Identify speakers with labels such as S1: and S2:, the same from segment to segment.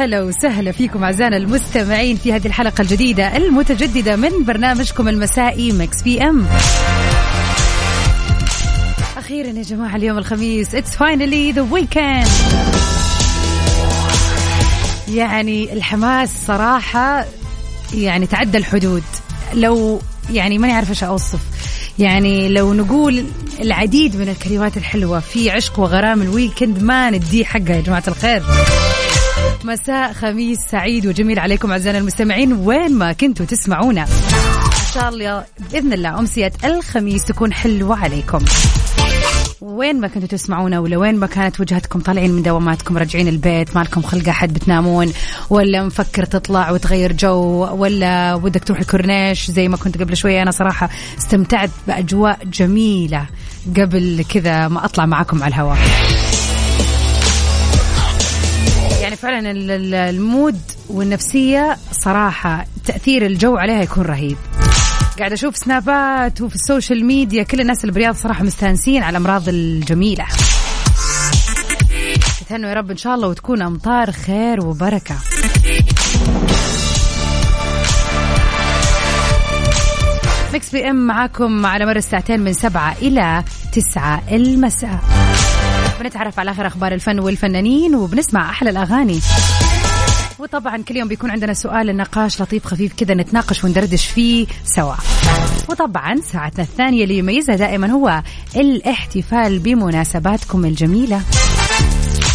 S1: هلا وسهلا فيكم أعزائنا المستمعين في هذه الحلقة الجديدة المتجددة من برنامجكم المسائي Mix PM. أخيرا يا جماعة اليوم الخميس it's finally the weekend يعني الحماس صراحة يعني تعدى الحدود. لو يعني ماني عارفة إيش أوصف. يعني لو نقول العديد من الكلمات الحلوة في عشق وغرام ال weekend ما نديها حقها يا جماعة الخير. مساء خميس سعيد وجميل عليكم أعزائنا المستمعين. وين ما كنتوا تسمعونا. إن شاء الله بإذن الله أمسية الخميس تكون حلوة عليكم. وين ما كنتوا تسمعونا ولا وين ما كانت وجهتكم طالعين من دواماتكم راجعين البيت مالكم خلق أحد بتنامون ولا مفكر تطلع وتغير جو ولا ودك تروح الكورنيش زي ما كنت قبل شوية أنا صراحة استمتعت بأجواء جميلة قبل كذا ما أطلع معاكم على الهواء. يعني فعلا ال- ال- ال mood والنفسية صراحة تأثير الجو عليها يكون رهيب. قاعد أشوف سنابات وفي ال social media كل الناس اللي بالرياض صراحة مستانسين على الأمطار الجميلة. تهنوا يا رب إن شاء الله وتكون أمطار خير وبركة. Mix PM معاكم على مر الساعتين من سبعة إلى تسعة المساء. بنتعرف على آخر أخبار الفن والفنانين وبنسمع أحلى الأغاني. وطبعا كل يوم بيكون عندنا سؤال النقاش لطيف خفيف كذا نتناقش وندردش فيه سوا. وطبعا ساعتنا الثانية اللي يميزها دائما هو الاحتفال بمناسباتكم الجميلة.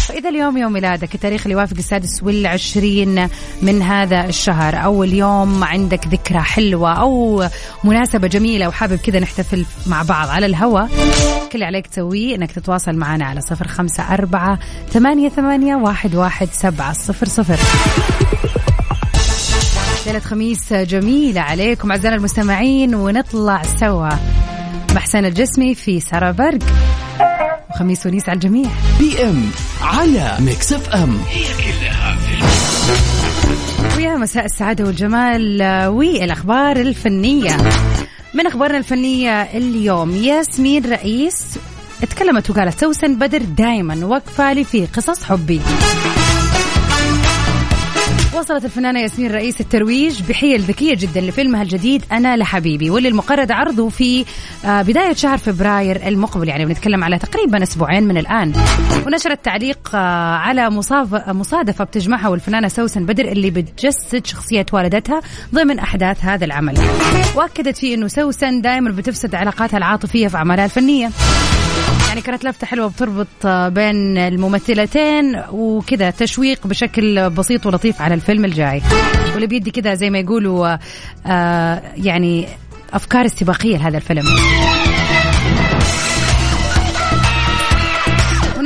S1: فإذا اليوم يوم ميلادك التاريخ اللي يوافق السادس والعشرين من هذا الشهر. أو اليوم عندك ذكرى حلوة أو مناسبة جميلة وحابب كذا نحتفل مع بعض على الهواء كل اللي عليك تسويه إنك تتواصل معنا على صفر خمسة أربعة ثمانية, ثمانية واحد, واحد سبعة صفر صفر. ليلة خميس جميلة عليكم أعزائنا المستمعين ونطلع سوا مع حسين الجسمي في سارق برق. وخميس ونيس على الجميع.
S2: PM. على Mix FM هي كلها.
S1: ويا مساء السعادة والجمال آه، والأخبار الفنية من أخبارنا الفنية اليوم ياسمين رئيس اتكلمت وقالت سوسن بدر دائما واقفة لي في قصص حبي وصلت الفنانة ياسمين رئيس الترويج بحيل ذكية جدا لفيلمها الجديد أنا لحبيبي واللي المقرر عرضه في آه، بداية شهر فبراير المقبل يعني بنتكلم على تقريبا أسبوعين من الآن. ونشرت تعليق آه، على مصادفة بتجمعها والفنانة سوسن بدر اللي بتجسد شخصية والدتها ضمن أحداث هذا العمل. وأكدت فيه أنه سوسن دائما بتفسد علاقاتها العاطفية في أعمالها الفنية. يعني كانت لفتة حلوة بتربط آه، بين الممثلتين وكذا تشويق بشكل بسيط ولطيف على الفيلم الجاي. واللي بيدي كذا زي ما يقولوا آه، آه، يعني أفكار استباقية لهذا الفيلم.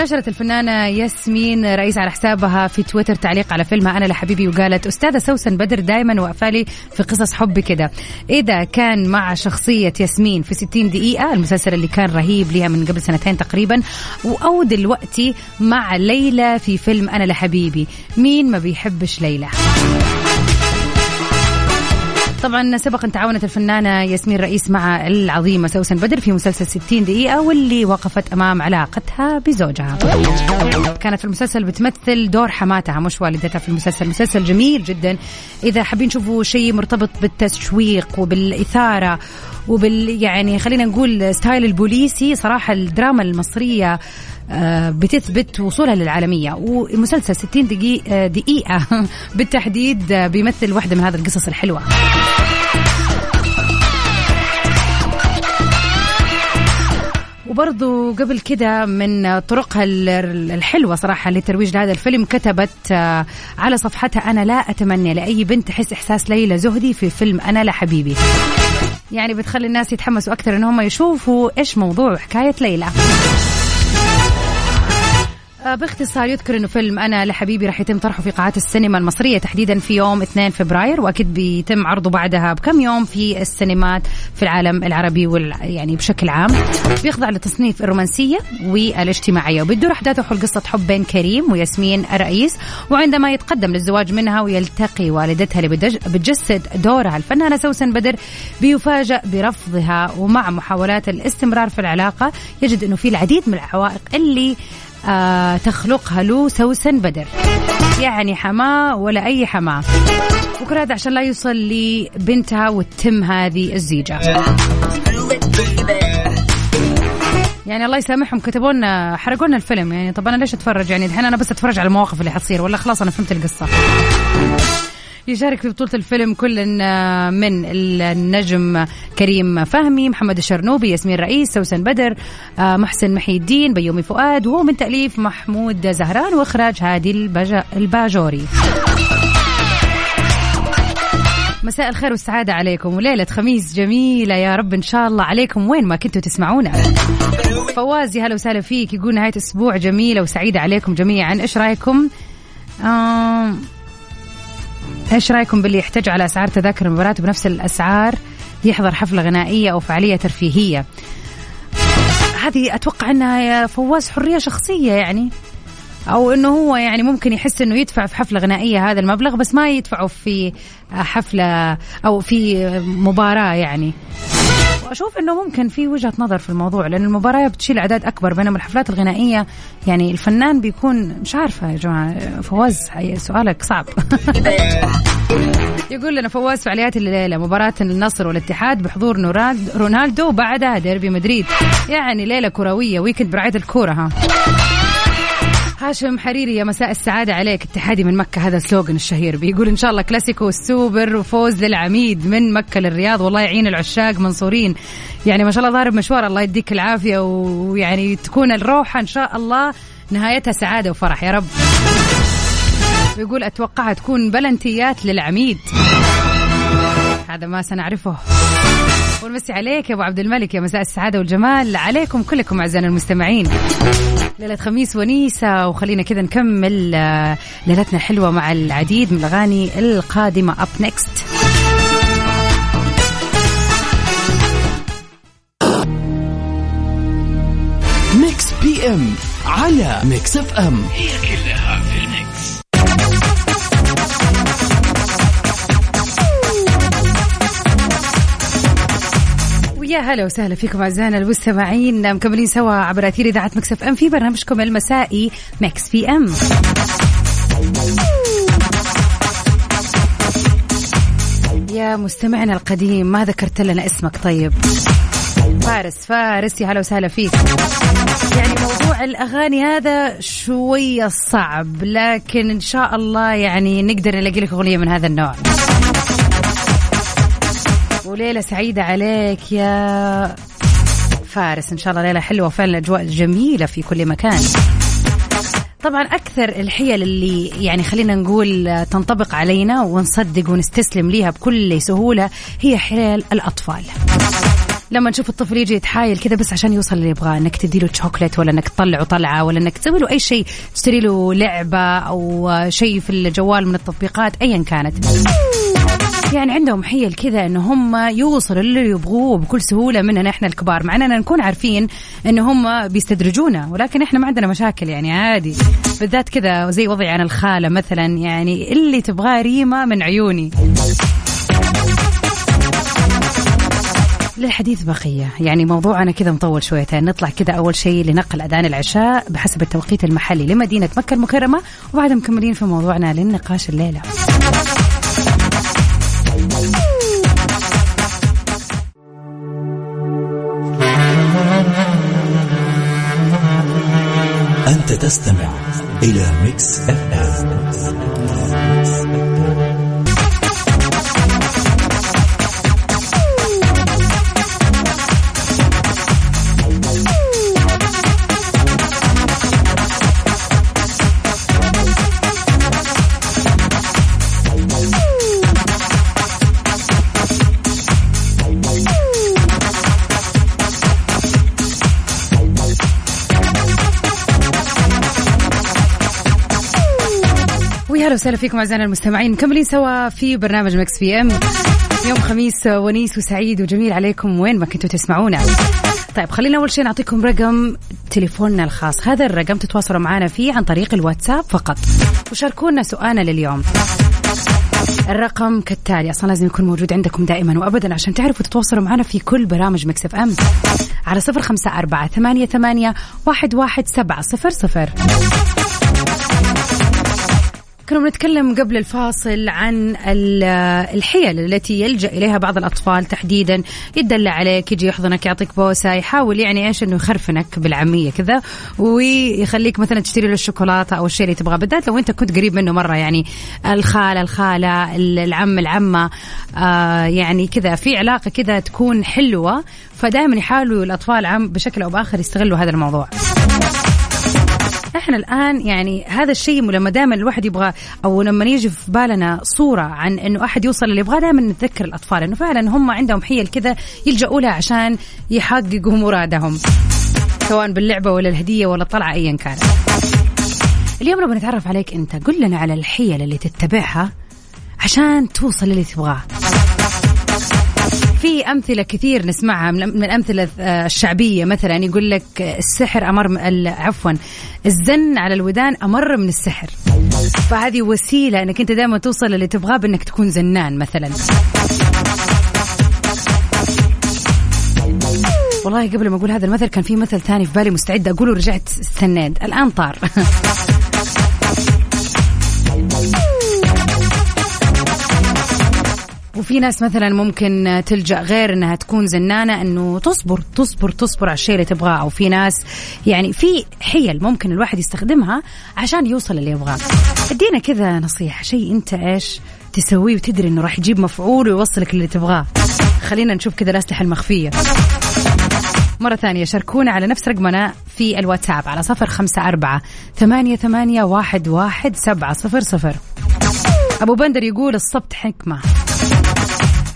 S1: ونشرت الفنانة ياسمين رئيس على حسابها في تويتر تعليق على فيلمها أنا لحبيبي وقالت أستاذة سوسن بدر دائما وقفالي في قصص حب كده. إذا كان مع شخصية ياسمين في 60 دقيقة المسلسل اللي كان رهيب ليها من قبل سنتين تقريبا أو دلوقتي مع ليلى في فيلم أنا لحبيبي. مين ما بيحبش ليلى؟ طبعا سبق أن تعاونت الفنانة ياسمين رئيس مع العظيمه سوسن بدر في مسلسل 60 دقيقة واللي وقفت أمام علاقتها بزوجها. كانت في المسلسل بتمثل دور حماتها مش والدتها في المسلسل، مسلسل جميل جدا إذا حابين تشوفوا شيء مرتبط بالتشويق وبالإثارة وبال يعني خلينا نقول style البوليسي صراحة الدراما المصرية بتثبت وصولها للعالمية. ومسلسل 60 دقيقة, دقيقة بالتحديد آه، بيمثل واحدة من هذه القصص الحلوة. وبرضو قبل كده من طرقها ال- الحلوة صراحة لترويج لهذا الفيلم كتبت آه، على صفحتها أنا لا أتمنى لأي بنت تحس إحساس ليلى زهدي في فيلم أنا لحبيبي يعني بتخلي الناس يتحمسوا أكثر إن هم يشوفوا إيش موضوع حكاية ليلى. آه، باختصار يذكر إنه فيلم أنا لحبيبي راح يتم طرحه في قاعات السينما المصرية تحديدا في يوم 2 فبراير وأكيد بيتم عرضه بعدها بكم يوم في السينمات في العالم العربي وال يعني بشكل عام. بيخضع لتصنيف الرومانسية والاجتماعية وبتدور احداثه حول قصة حب بين كريم وياسمين الرئيس وعندما يتقدم للزواج منها ويلتقي والدتها اللي بتجسد دورها الفنانة سوسن بدر بيفاجأ برفضها ومع محاولات الاستمرار في العلاقة يجد إنه في العديد من العوائق اللي آه تخلقها له سوسن بدر. يعني حماه ولا أي حماه وكل هذا عشان لا يوصل لبنتها وتتم هذه الزيجة. يعني الله يسامحهم كتبوا لنا حرقوا لنا الفيلم. يعني طب أنا ليش أتفرج؟ يعني الحين أنا بس أتفرج على المواقف اللي حتصير. ولا خلاص أنا فهمت القصة. يشارك في بطولة الفيلم كل من النجم كريم فهمي محمد الشرنوبي ياسمين رئيس سوسن بدر آه، محسن محي الدين بيومي فؤاد وهو من تأليف محمود زهران وإخراج هادي الباجوري. مساء الخير والسعادة عليكم وليلة خميس جميلة يا رب إن شاء الله. عليكم وين ما كنتوا تسمعونا. فواز يا هلا وسهلا فيك. يقول نهاية أسبوع جميلة وسعيدة عليكم جميعا. إيش رأيكم؟ آه إيش رايكم باللي يحتج على أسعار تذاكر المباراة بنفس الأسعار؟ يحضر حفلة غنائية أو فعالية ترفيهية. هذه أتوقع أنها يا فواز حرية شخصية يعني. أو إنه هو يعني ممكن يحس إنه يدفع في حفلة غنائية هذا المبلغ بس ما يدفعه في حفلة أو في مباراة يعني. وأشوف إنه ممكن في وجهة نظر في الموضوع لأن المباراة بتشيل أعداد أكبر بينما الحفلات الغنائية يعني الفنان بيكون مش عارفة يا جماعة فواز سؤالك صعب. يقول لنا فواز فعاليات الليلة مباراة النصر والاتحاد بحضور رونالدو وبعدها ديربي مدريد. يعني ليلة كروية weekend برعاية الكورة ها. هاشم حريري يا مساء السعادة عليك. اتحادي من مكة هذا slogan الشهير بيقول إن شاء الله كلاسيكو السوبر وفوز للعميد من مكة للرياض والله يعين العشاق منصورين. يعني ما شاء الله ضارب مشوار الله يديك العافية ويعني تكون الروحة إن شاء الله نهايتها سعادة وفرح يا رب. بيقول أتوقعها تكون بلنتيات للعميد. هذا ما سنعرفه. ونمسي عليك يا أبو عبد الملك يا مساء السعادة والجمال. عليكم كلكم أعزائنا المستمعين. ليلة خميس ونيسة وخلينا كذا نكمل آه، ليلتنا الحلوة مع العديد من الأغاني القادمة. Up
S2: next Mix PM على Mix FM. هي كلها في ال mix
S1: يا هلا وسهلا فيكم أعزائنا المستمعين. مكملين سوا عبر أثير إذاعة Mix FM في برنامجكم المسائي Mix PM. يا مستمعنا القديم ما ذكرت لنا اسمك طيب؟ فارس فارس يا هلا وسهلا فيك. يعني موضوع الأغاني هذا شوية صعب لكن إن شاء الله يعني نقدر نلاقي لك أغنية من هذا النوع. وليلة سعيدة عليك يا فارس. إن شاء الله ليلة حلوة وفعلا الأجواء جميلة في كل مكان. طبعا أكثر الحيل اللي يعني خلينا نقول تنطبق علينا ونصدق ونستسلم ليها بكل سهولة هي حيل الأطفال. لما نشوف الطفل يجي يتحايل كذا بس عشان يوصل اللي يبغاه إنك تدي له شوكليت ولا إنك تطلعه طلعة ولا إنك تسوي له أي شيء تشتري له لعبة أو شيء في الجوال من التطبيقات ايا كانت. يعني عندهم حيل كذا إن هم يوصلوا للي يبغوه بكل سهولة مننا إحنا الكبار مع إننا نكون عارفين إن هم بيستدرجونا ولكن إحنا ما عندنا مشاكل يعني عادي. بالذات كذا زي وضعي أنا الخالة مثلا يعني اللي تبغاه ريمه من عيوني. للحديث بقية. يعني موضوعنا كذا مطول شويتين. نطلع كذا أول شيء لنقل أذان العشاء بحسب التوقيت المحلي لمدينة مكة المكرمة وبعدها مكملين في موضوعنا للنقاش الليلة.
S2: أنت تستمع إلى Mix FM.
S1: هلا وسهلا فيكم أعزائنا المستمعين. مكملين سوا في برنامج Mix PM. يوم خميس ونيس وسعيد وجميل عليكم وين ما كنتوا تسمعونا. طيب خلينا أول شيء نعطيكم رقم تليفوننا الخاص. هذا الرقم تتواصلوا معنا فيه عن طريق الواتساب فقط. وشاركونا سؤالنا لليوم. الرقم كالتالي أصلا لازم يكون موجود عندكم دائما وابدا عشان تعرفوا تتواصلوا معنا في كل برامج Mix FM. على صفر خمسة أربعة ثمانية ثمانية واحد واحد سبعة صفر صفر. كنا بنتكلم قبل الفاصل عن الحيل التي يلجأ إليها بعض الأطفال تحديدا. يدلع عليك يجي يحضنك يعطيك بوسة يحاول يعني إيش إنه يخرفنك بالعامية كذا ويخليك مثلا تشتري له الشوكولاتة أو الشيء اللي تبغاه. بالذات لو أنت كنت قريب منه مرة يعني الخال الخالة العم العمة آه يعني كذا. في علاقة كذا تكون حلوة فدائما يحاولوا الأطفال عم بشكل أو بآخر يستغلوا هذا الموضوع. إحنا الآن يعني هذا الشيء لما دائما الواحد يبغى أو لما يجي في بالنا صورة عن إنه أحد يوصل اللي يبغاه دائما نتذكر الأطفال إنه فعلا هم عندهم حيل كذا يلجأوا لها عشان يحققوا مرادهم سواء باللعبة ولا الهدية ولا الطلعة ايا كان اليوم نبغى نتعرف عليك أنت قل لنا على الحيل اللي تتبعها عشان توصل اللي تبغاه. في أمثلة كثير نسمعها من الامثله آه، الشعبيه مثلا يقول لك السحر أمر عفوا الزن على الودان أمر من السحر. فهذه وسيلة إنك أنت دائما توصل اللي تبغاه بإنك تكون زنان مثلا. والله قبل ما أقول هذا المثل كان في مثل ثاني في بالي مستعده أقوله ورجعت استنيت الآن طار. وفي ناس مثلا ممكن تلجأ غير إنها تكون زنانة إنه تصبر تصبر تصبر على الشيء اللي تبغاه. أو في ناس يعني في حيل ممكن الواحد يستخدمها عشان يوصل اللي يبغاه. أدينا كذا نصيحة. شيء أنت إيش تسويه وتدري إنه راح يجيب مفعول ويوصلك اللي تبغاه. خلينا نشوف كذا الأسلحة المخفية. مرة ثانية شاركونا على نفس رقمنا في الواتساب على صفر خمسة أربعة ثمانية ثمانية واحد واحد سبعة صفر صفر. أبو بندر يقول الصمت حكمة.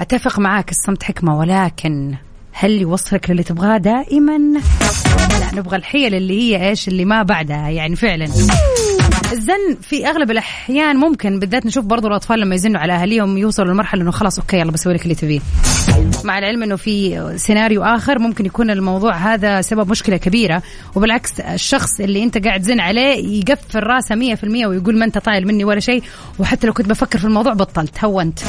S1: أتفق معاك الصمت حكمة ولكن هل يوصلك للي تبغاه دائما؟ لا نبغى الحيل اللي هي إيش؟ اللي ما بعدها يعني فعلا. الزن في أغلب الأحيان ممكن بالذات نشوف برضو الأطفال لما يزنوا على اهاليهم يوصلوا لمرحلة إنه خلاص okay يلا بسوي لك اللي تبيه. مع العلم إنه في سيناريو آخر ممكن يكون الموضوع هذا سبب مشكلة كبيرة وبالعكس الشخص اللي أنت قاعد تزن عليه يقفل راسه 100% ويقول ما أنت طايل مني ولا شيء وحتى لو كنت بفكر في الموضوع بطلت هونت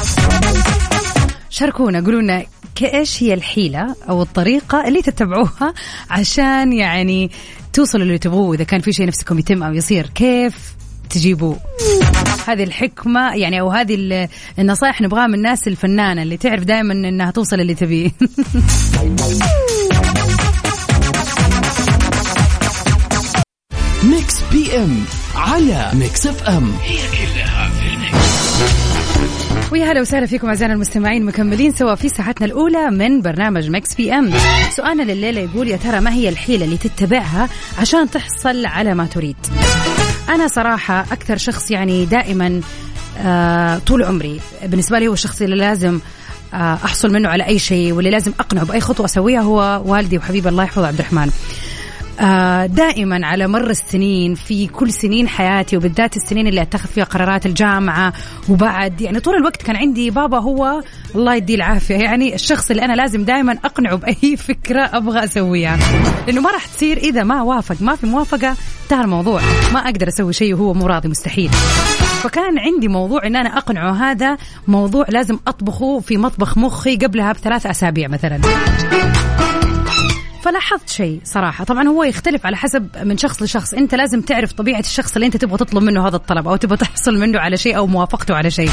S1: شاركونا قولوا لنا إيش هي الحيلة أو الطريقة اللي تتبعوها عشان يعني توصلوا اللي تبغوه. إذا كان في شيء نفسكم يتم أو يصير كيف تجيبوه؟ هذه الحكمة يعني أو هذه النصائح نبغاها من الناس الفنانة اللي تعرف دائما أنها توصل اللي تبيه.
S2: Mix PM على Mix FM. هي كلها في
S1: ويا هلا وسهلا فيكم أعزائنا المستمعين مكملين سوا في ساعتنا الأولى من برنامج Mix PM. سؤالنا لليلة يقول يا ترى ما هي الحيلة اللي تتبعها عشان تحصل على ما تريد؟ أنا صراحة أكثر شخص يعني دائما آه طول عمري بالنسبة لي هو الشخص اللي لازم آه أحصل منه على أي شيء واللي لازم أقنعه بأي خطوة أسويها هو والدي وحبيبي الله يحفظه عبد الرحمن. دائما على مر السنين في كل سنين حياتي وبالذات السنين اللي أتخذ فيها قرارات الجامعة وبعد يعني طول الوقت كان عندي بابا هو الله يديه العافية. يعني الشخص اللي أنا لازم دائما أقنعه بأي فكرة أبغى أسويها. لأنه ما راح تصير إذا ما وافق. ما في موافقة انتهى الموضوع. ما أقدر أسوي شيء وهو مو راضي مستحيل. فكان عندي موضوع إن أنا أقنعه. هذا موضوع لازم أطبخه في مطبخ مخي قبلها بثلاث أسابيع مثلا. فلاحظت شيء صراحة. طبعا هو يختلف على حسب من شخص لشخص. أنت لازم تعرف طبيعة الشخص اللي أنت تبغى تطلب منه هذا الطلب أو تبغى تحصل منه على شيء أو موافقته على شيء.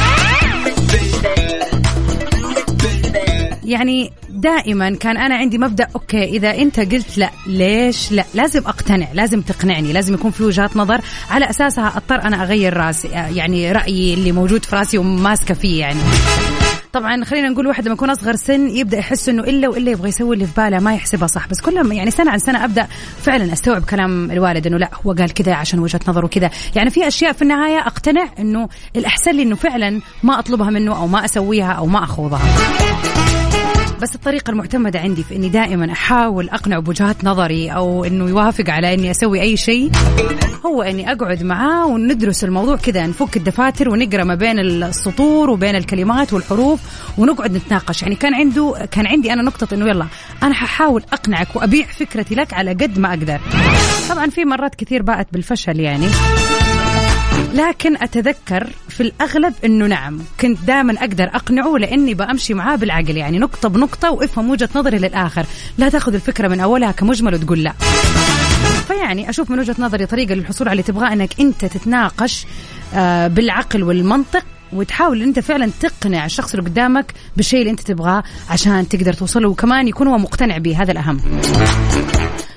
S1: يعني دائما كان أنا عندي مبدأ أوكي إذا أنت قلت لا ليش لا؟ لازم أقتنع لازم تقنعني لازم يكون في وجهات نظر. على أساسها أضطر أنا أغير رأسي يعني رأيي اللي موجود في رأسي وماسكة فيه يعني. طبعا خلينا نقول واحد لما يكون أصغر سن يبدأ يحس إنه إلا وإلا يبغى يسوي اللي في باله ما يحسبها صح. بس كل يعني سنة عن سنة أبدأ فعلا أستوعب كلام الوالد إنه لا هو قال كذا عشان وجهة نظره كذا. يعني في أشياء في النهاية أقتنع إنه الأحسن لي إنه فعلا ما أطلبها منه أو ما أسويها أو ما أخوضها. بس الطريقة المعتمدة عندي في إني دائما أحاول أقنعه بوجهات نظري أو إنه يوافق على إني أسوي أي شيء هو إني أقعد معاه وندرس الموضوع كذا نفك الدفاتر ونقرأ ما بين السطور وبين الكلمات والحروف ونقعد نتناقش. يعني كان عنده كان عندي أنا نقطة إنه يلا أنا ححاول أقنعك وأبيع فكرتي لك على قد ما أقدر. طبعا في مرات كثير باءت بالفشل يعني. لكن أتذكر في الأغلب إنه نعم كنت دائما أقدر أقنعه لإني بأمشي معاه بالعقل يعني نقطة بنقطة وافهم وجهة نظري للآخر. لا تأخذ الفكرة من أولها كمجمل وتقول لا. فيعني أشوف من وجهة نظري طريقة للحصول على اللي تبغاه إنك أنت تتناقش آه، بالعقل والمنطق وتحاول أنت فعلا تقنع الشخص اللي قدامك بالشيء اللي أنت تبغاه عشان تقدر توصله وكمان يكون هو مقتنع به هذا الأهم.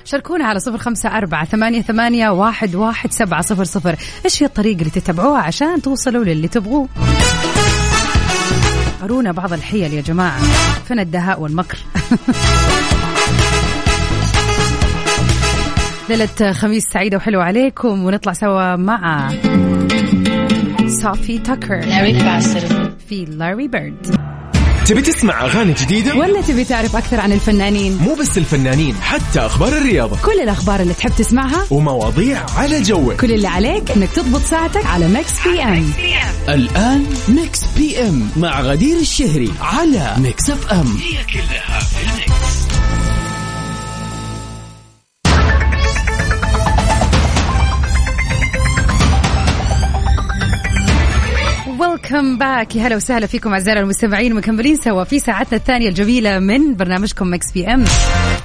S1: شاركونا على صفر خمسة أربعة ثمانية, ثمانية واحد, واحد سبعة صفر صفر. إيش هي الطريقة اللي تتبعوها عشان توصلوا للي تبغوه؟ أرونا بعض الحيل يا جماعة. فين الدهاء والمكر. ليلة خميس سعيدة وحلوة عليكم ونطلع سوا مع Sofi Tukker. في Larry Bird
S3: تبي تسمع أغاني جديدة؟
S1: ولا تبي تعرف أكثر عن الفنانين؟
S3: مو بس الفنانين حتى أخبار الرياضة.
S1: كل الأخبار اللي تحب تسمعها؟
S3: ومواضيع على جوك.
S1: كل اللي عليك إنك تضبط ساعتك على Mix PM
S2: الآن Mix PM مع غدير الشهري على Mix FM هي كلها في ال
S1: mix. Welcome back. يا هلا وسهلا فيكم اعزائنا المستمعين مكملين سوا في ساعتنا الثانية الجميلة من برنامجكم Mix PM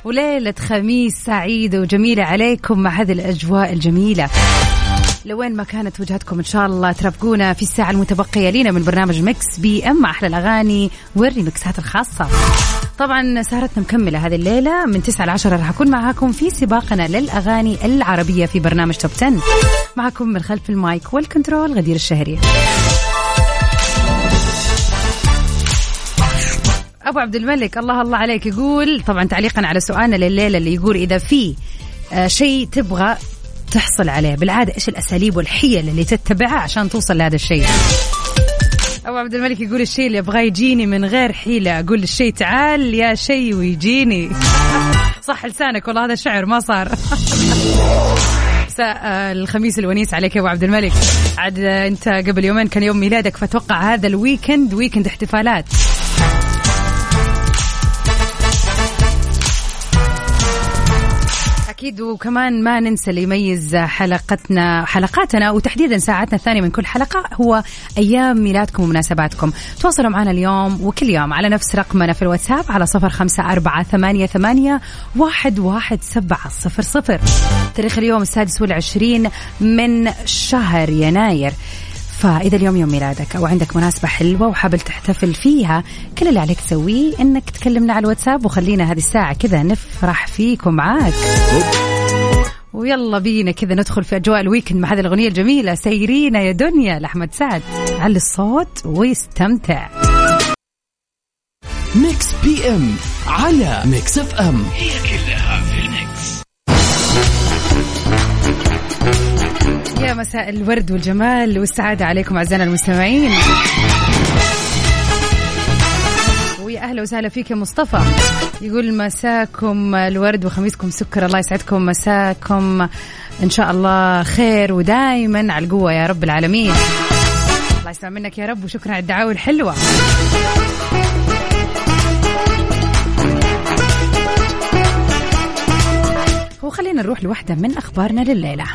S1: وليلة خميس سعيده وجميلة عليكم مع هذه الأجواء الجميلة. لوين ما كانت وجهتكم إن شاء الله ترافقونا في الساعة المتبقية لنا من برنامج Mix PM مع أحلى الأغاني والريمكسات الخاصة. طبعا سهرتنا مكملة هذه الليلة. من 9 ل 10 راح أكون معاكم في سباقنا للأغاني العربية في برنامج Top 10 معكم من خلف المايك والكنترول غدير الشهري. أبو عبد الملك الله الله عليك يقول طبعا تعليقا على سؤالنا لليلة اللي يقول إذا في آه، شيء تبغى تحصل عليه بالعادة إيش الأساليب والحيل اللي تتبعها عشان توصل لهذا الشيء؟ أبو عبد الملك يقول الشيء اللي ابغاه يجيني من غير حيلة أقول للشيء تعال يا شيء ويجيني. صح لسانك والله هذا شعر ما صار. مساء الخميس الونيس عليك يا أبو عبد الملك. عاد أنت قبل يومين كان يوم ميلادك فاتوقع هذا ال weekend weekend احتفالات. أكيد. وكمان ما ننسى اللي يميز حلقتنا حلقاتنا وتحديدا ساعتنا الثانية من كل حلقة هو أيام ميلادكم ومناسباتكم. تواصلوا معنا اليوم وكل يوم على نفس رقمنا في الواتساب على صفر خمسة أربعة ثمانية, ثمانية واحد, واحد سبعة صفر صفر. تاريخ اليوم السادس والعشرين من شهر يناير. فإذا اليوم يوم ميلادك أو عندك مناسبة حلوة وحابل تحتفل فيها كل اللي عليك تسويه إنك تكلمنا على الواتساب وخلينا هذه الساعة كذا نفرح فيك ومعاك ويلا بينا كذا ندخل في أجواء الويكند مع هذه الأغنية الجميلة سيرينا يا دنيا لأحمد سعد. علي الصوت ويستمتع.
S2: Mix PM على Mix FM. هي كلها
S1: يا مساء الورد والجمال والسعادة عليكم أعزائنا المستمعين. ويا أهلا وسهلا فيك يا مصطفى. يقول مساكم الورد وخميسكم سكر. الله يسعدكم. مساكم إن شاء الله خير ودائما على القوة يا رب العالمين. الله يسمع منك يا رب وشكرا على الدعاوى الحلوة. وخلينا نروح لوحدة من أخبارنا لليلة.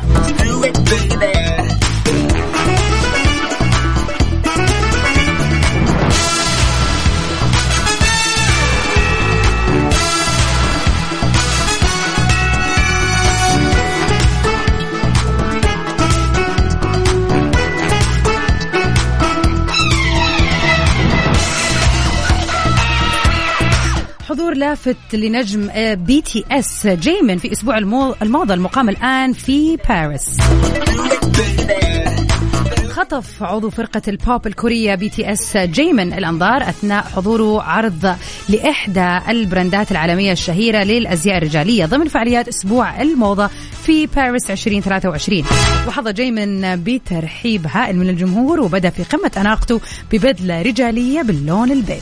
S1: لافت لنجم بي تي اس جيمن في أسبوع الموضه المقام الآن في باريس. خطف عضو فرقة البوب الكورية بي تي اس جيمن الأنظار أثناء حضوره عرض لإحدى البراندات العالمية الشهيرة للأزياء الرجالية ضمن فعاليات أسبوع الموضة في باريس 2023 وحظى جيمن بترحيب هائل من الجمهور وبدأ في قمة أناقته ببدلة رجالية باللون البيج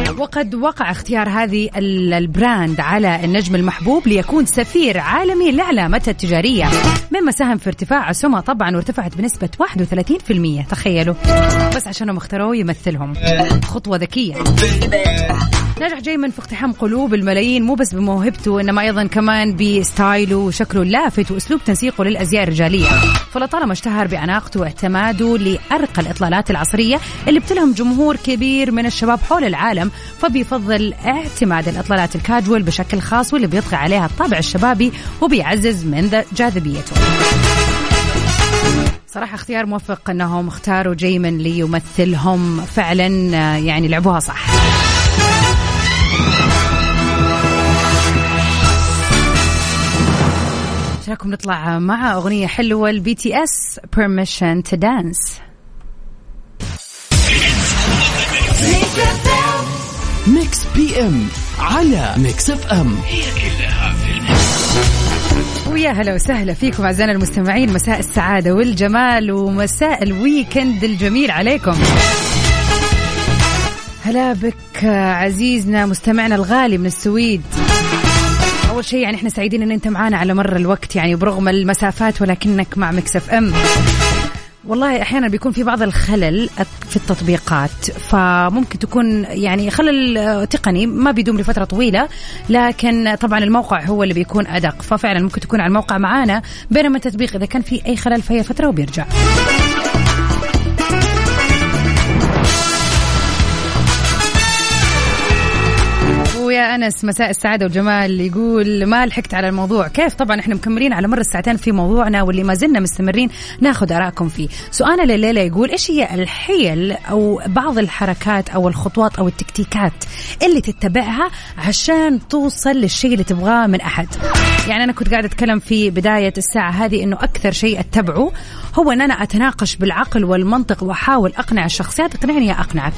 S1: وقد وقع اختيار هذه البراند على النجم المحبوب ليكون سفير عالمي لعلامته التجارية. مما ساهم في ارتفاع سمعة طبعا وارتفعت بنسبة 31% تخيلوا. بس عشانهم اختاروه يمثلهم. خطوة ذكية. نجح جيمن في اقتحام قلوب الملايين. مو بس بموهبته إنما أيضا كمان بستايله وشكله اللافت وأسلوب تنسيقه للأزياء الرجالية. فلطالما اشتهر بأناقته واعتماده لأرقى الإطلالات العصرية اللي بتلهم جمهور كبير من الشباب حول العالم فبيفضل اعتماد الإطلالات الكاجوال بشكل خاص واللي بيطغى عليها الطابع الشبابي وبيعزز من جاذبيته. صراحة اختيار موفق انهم اختاروا جيمن ليمثلهم فعلا يعني لعبوها صح. رايكم نطلع مع أغنية حلوة البي تي اس Permission to Dance
S2: ميكس بي ام على ميكس اف ام هي كلها في
S1: ويا هلا وسهلا فيكم أعزائنا المستمعين. مساء السعادة والجمال ومساء ال weekend الجميل عليكم. هلا بك عزيزنا مستمعنا الغالي من السويد. أول شيء يعني إحنا سعيدين إن أنت معانا على مر الوقت يعني برغم المسافات ولكنك مع مكسف ام والله أحيانا بيكون في بعض الخلل في التطبيقات فممكن تكون يعني خلل تقني ما بيدوم لفترة طويلة لكن طبعا الموقع هو اللي بيكون أدق. ففعلا ممكن تكون على الموقع معانا بينما التطبيق إذا كان في أي خلل في اي فترة وبيرجع. يا أنس مساء السعادة والجمال. يقول ما لحقت على الموضوع. كيف؟ طبعا إحنا مكملين على مر الساعتين في موضوعنا واللي ما زلنا مستمرين ناخذ آرائكم فيه. سؤالنا لليلة يقول إيش هي الحيل أو بعض الحركات أو الخطوات أو التكتيكات اللي تتبعها عشان توصل للشيء اللي تبغاه من أحد؟ يعني أنا كنت قاعدة أتكلم في بداية الساعة هذه إنه أكثر شيء أتبعه هو إن أنا أتناقش بالعقل والمنطق وأحاول أقنع الشخصيات. اقنعني أقنعك.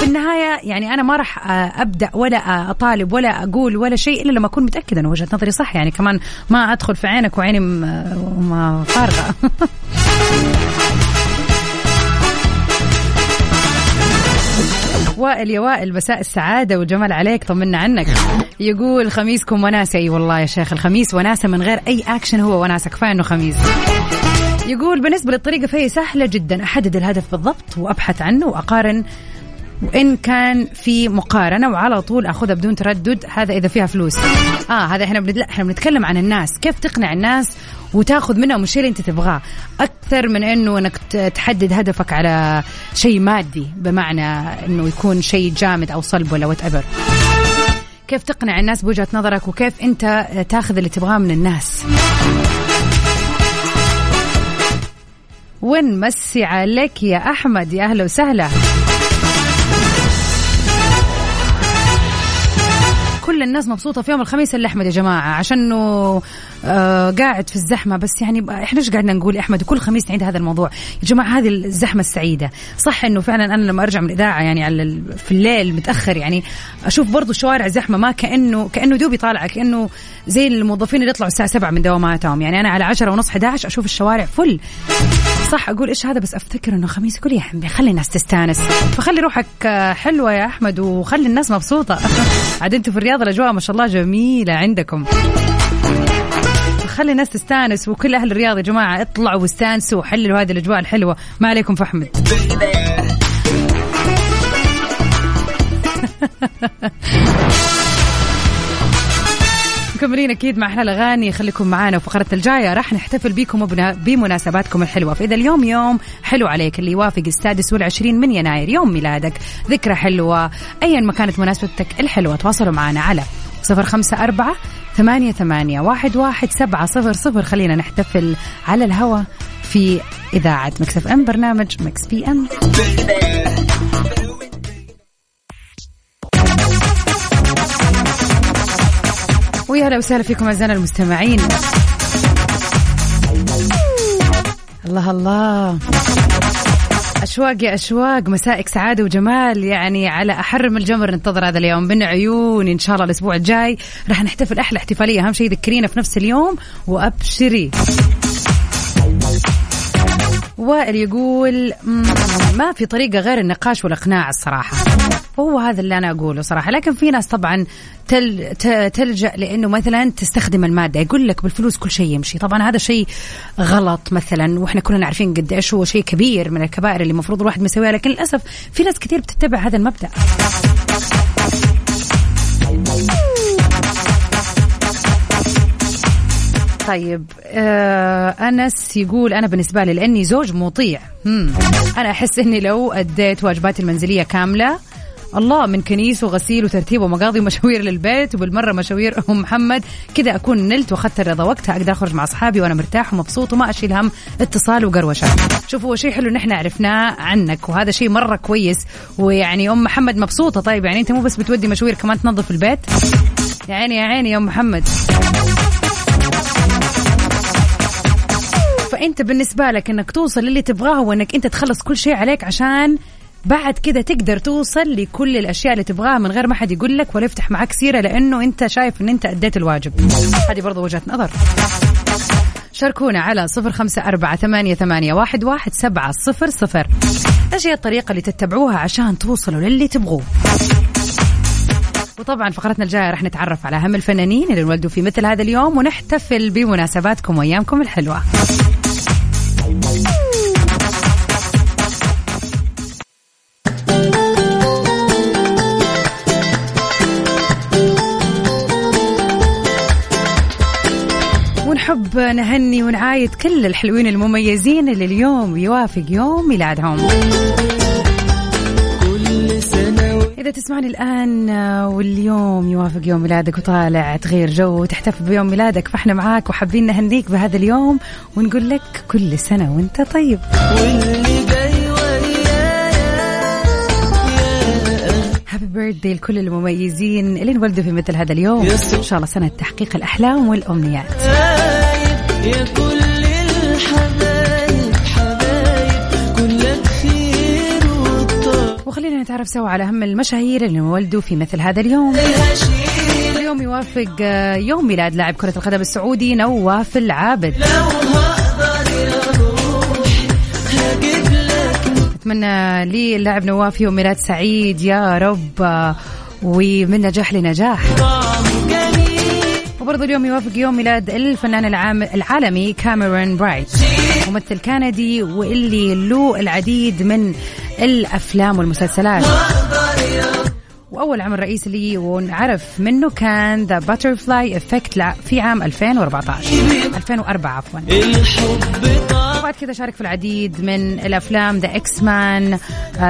S1: في النهاية يعني أنا ما راح أبدأ ولا أطالب ولا أقول ولا شيء إلا لما أكون متأكدة إنه وجهة نظري صح. يعني كمان ما أدخل في عينك وعيني فارغة. وائل يا وائل مساء السعادة والجمال عليك طمنا عنك. يقول خميسكم وناسة. أي والله يا شيخ الخميس وناسة من غير أي أكشن هو وناسة كفاية أنه خميس. يقول بالنسبة للطريقة فهي سهلة جدا. أحدد الهدف بالضبط وأبحث عنه وأقارن وإن كان في مقارنة وعلى طول أخذها بدون تردد هذا إذا فيها فلوس. آه هذا إحنا بند... إحنا بنتكلم عن الناس. كيف تقنع الناس وتأخذ منهم الشيء اللي أنت تبغاه؟ أكثر من إنه إنك تحدد هدفك على شيء مادي بمعنى إنه يكون شيء جامد أو صلب ولا وات ايفر كيف تقنع الناس بوجهة نظرك وكيف أنت تأخذ اللي تبغاه من الناس؟ ونمسي عليك يا أحمد؟ يا أهلا وسهلا. كل الناس مبسوطة في يوم الخميس إلا أحمد يا جماعة عشان آه قاعد في الزحمة. بس يعني إحنا إيش قاعدنا نقول أحمد؟ كل خميس نعيد هذا الموضوع. يا جماعة هذه الزحمة السعيدة. صح إنه فعلا أنا لما أرجع من الإذاعة يعني على في الليل متأخر يعني أشوف برضو الشوارع زحمة ما كأنه كأنه دوبي طالعة كأنه زي الموظفين اللي يطلعوا الساعة 7 من دواماتهم. يعني أنا على 10 ونص 11 أشوف الشوارع فل. صح أقول إيش هذا؟ بس أفتكر إنه خميس كل يا حبيبي خلي الناس تستأنس. فخلي روحك حلوة يا أحمد وخلي الناس مبسوطة. عاد أنتوا في الرياض الاجواء ما شاء الله جميلة عندكم. خلي الناس تستانس وكل أهل الرياض يا جماعة اطلعوا واستانسوا وحللوا هذه الأجواء الحلوة. ما عليكم فحمد مكملين أكيد مع أحلى الأغاني. خليكم معانا وفقرتنا الجاية. راح نحتفل بكم بمناسباتكم الحلوة. فإذا اليوم يوم حلو عليك اللي يوافق السادس والعشرين من يناير يوم ميلادك ذكرى حلوة ايا ما كانت مناسبتك الحلوة تواصلوا معنا على صفر خمسة أربعة ثمانية ثمانية واحد واحد سبعة صفر صفر. خلينا نحتفل على الهوا في إذاعة مكسف أم برنامج مكس بي أم. ويا هلا وسهلا فيكم أعزائنا المستمعين. الله الله. أشواق يا أشواق مسائك سعادة وجمال. يعني على أحر من الجمر ننتظر هذا اليوم. من عيون إن شاء الله الأسبوع الجاي راح نحتفل أحلى احتفالية. أهم شيء ذكرينا في نفس اليوم وأبشري. وائل يقول ما في طريقة غير النقاش والإقناع الصراحة هو هذا اللي أنا أقوله صراحة لكن في ناس طبعا تل تلجأ لأنه مثلا تستخدم المادة يقول لك بالفلوس كل شيء يمشي طبعا هذا شيء غلط مثلا وإحنا كلنا عارفين قد إيش هو شيء كبير من الكبائر اللي المفروض الواحد يسويها لكن للأسف في ناس كثير بتتبع هذا المبدأ طيب آه أنس يقول أنا بالنسبة لي لأني زوج مطيع. أنا أحس إني لو أديت واجباتي المنزلية كاملة الله من كنيس وغسيل وترتيب ومقاضي ومشاوير للبيت وبالمرة مشاوير أم محمد كذا أكون نلت وأخذت الرضا وقتها أقدر أخرج مع أصحابي وأنا مرتاح ومبسوط وما أشيل هم اتصال وقروشة. شوفوا شيء حلو نحن عرفناه عنك وهذا شيء مرة كويس. ويعني أم محمد مبسوطة. طيب يعني أنت مو بس بتودي مشاوير كمان تنظف البيت؟ يا عيني يا عيني يا أم محمد. فانت بالنسبة لك انك توصل للي تبغاه وانك انت تخلص كل شيء عليك عشان بعد كده تقدر توصل لكل الأشياء اللي تبغاها من غير ما حد يقول لك ولا يفتح معك سيرة لأنه انت شايف إن انت أديت الواجب. هذه برضو وجهة نظر. شاركونا على صفر خمسة أربعة ثمانية, ثمانية واحد, واحد سبعة صفر صفر. إيش هي الطريقة اللي تتبعوها عشان توصلوا للي تبغوه؟ وطبعا فقرتنا الجاية راح نتعرف على أهم الفنانين اللي انولدوا في مثل هذا اليوم ونحتفل بمناسباتكم وأيامكم الحلوة. ونحب نهني ونعايد كل الحلوين المميزين اللي اليوم يوافق يوم ميلادهم. إذا تسمعني الآن واليوم يوافق يوم ميلادك وطالع تغير جو وتحتفل بيوم ميلادك فإحنا معاك وحابين نهنيك بهذا اليوم ونقول لك كل سنة وأنت طيب. هابي بيرثدي لكل المميزين اللي انولدوا في مثل هذا اليوم. إن شاء الله سنة تحقيق الأحلام والأمنيات. يا كل نتعرف سوا على أهم المشاهير اللي انولدوا في مثل هذا اليوم. اليوم يوافق يوم ميلاد لاعب كرة القدم السعودي نواف العابد. أتمنى لي اللاعب نواف يوم ميلاد سعيد يا رب ومن نجاح لنجاح. وبرضه اليوم يوافق يوم ميلاد الفنان العالم العالمي كاميرون برايت ممثل كندي واللي له العديد من الأفلام والمسلسلات. وأول عمل رئيسي لي ونعرف منه كان The Butterfly Effect في عام 2014 2004 عفوا. وبعد كذا شارك في العديد من الأفلام The X-Men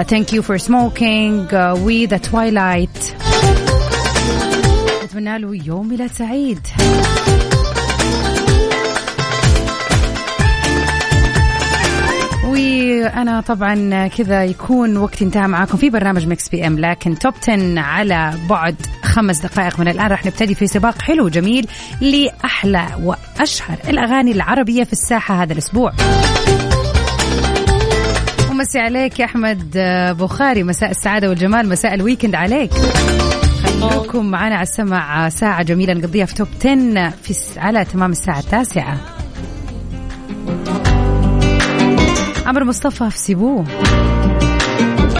S1: Thank You for Smoking و The Twilight اتمنى له يوم ميلاد سعيد. وأنا طبعا كذا يكون وقتي انتهى معاكم في برنامج مكس بي ام لكن top 10 على بعد خمس دقائق من الآن راح نبتدي في سباق حلو جميل لأحلى وأشهر الأغاني العربية في الساحة هذا الأسبوع. ومسي عليك يا أحمد بخاري مساء السعادة والجمال مساء الويكند عليك. خلوكم معنا على السمع ساعة جميلة نقضيها في توب 10 في على تمام الساعة التاسعة. عمرو مصطفى في سيبوه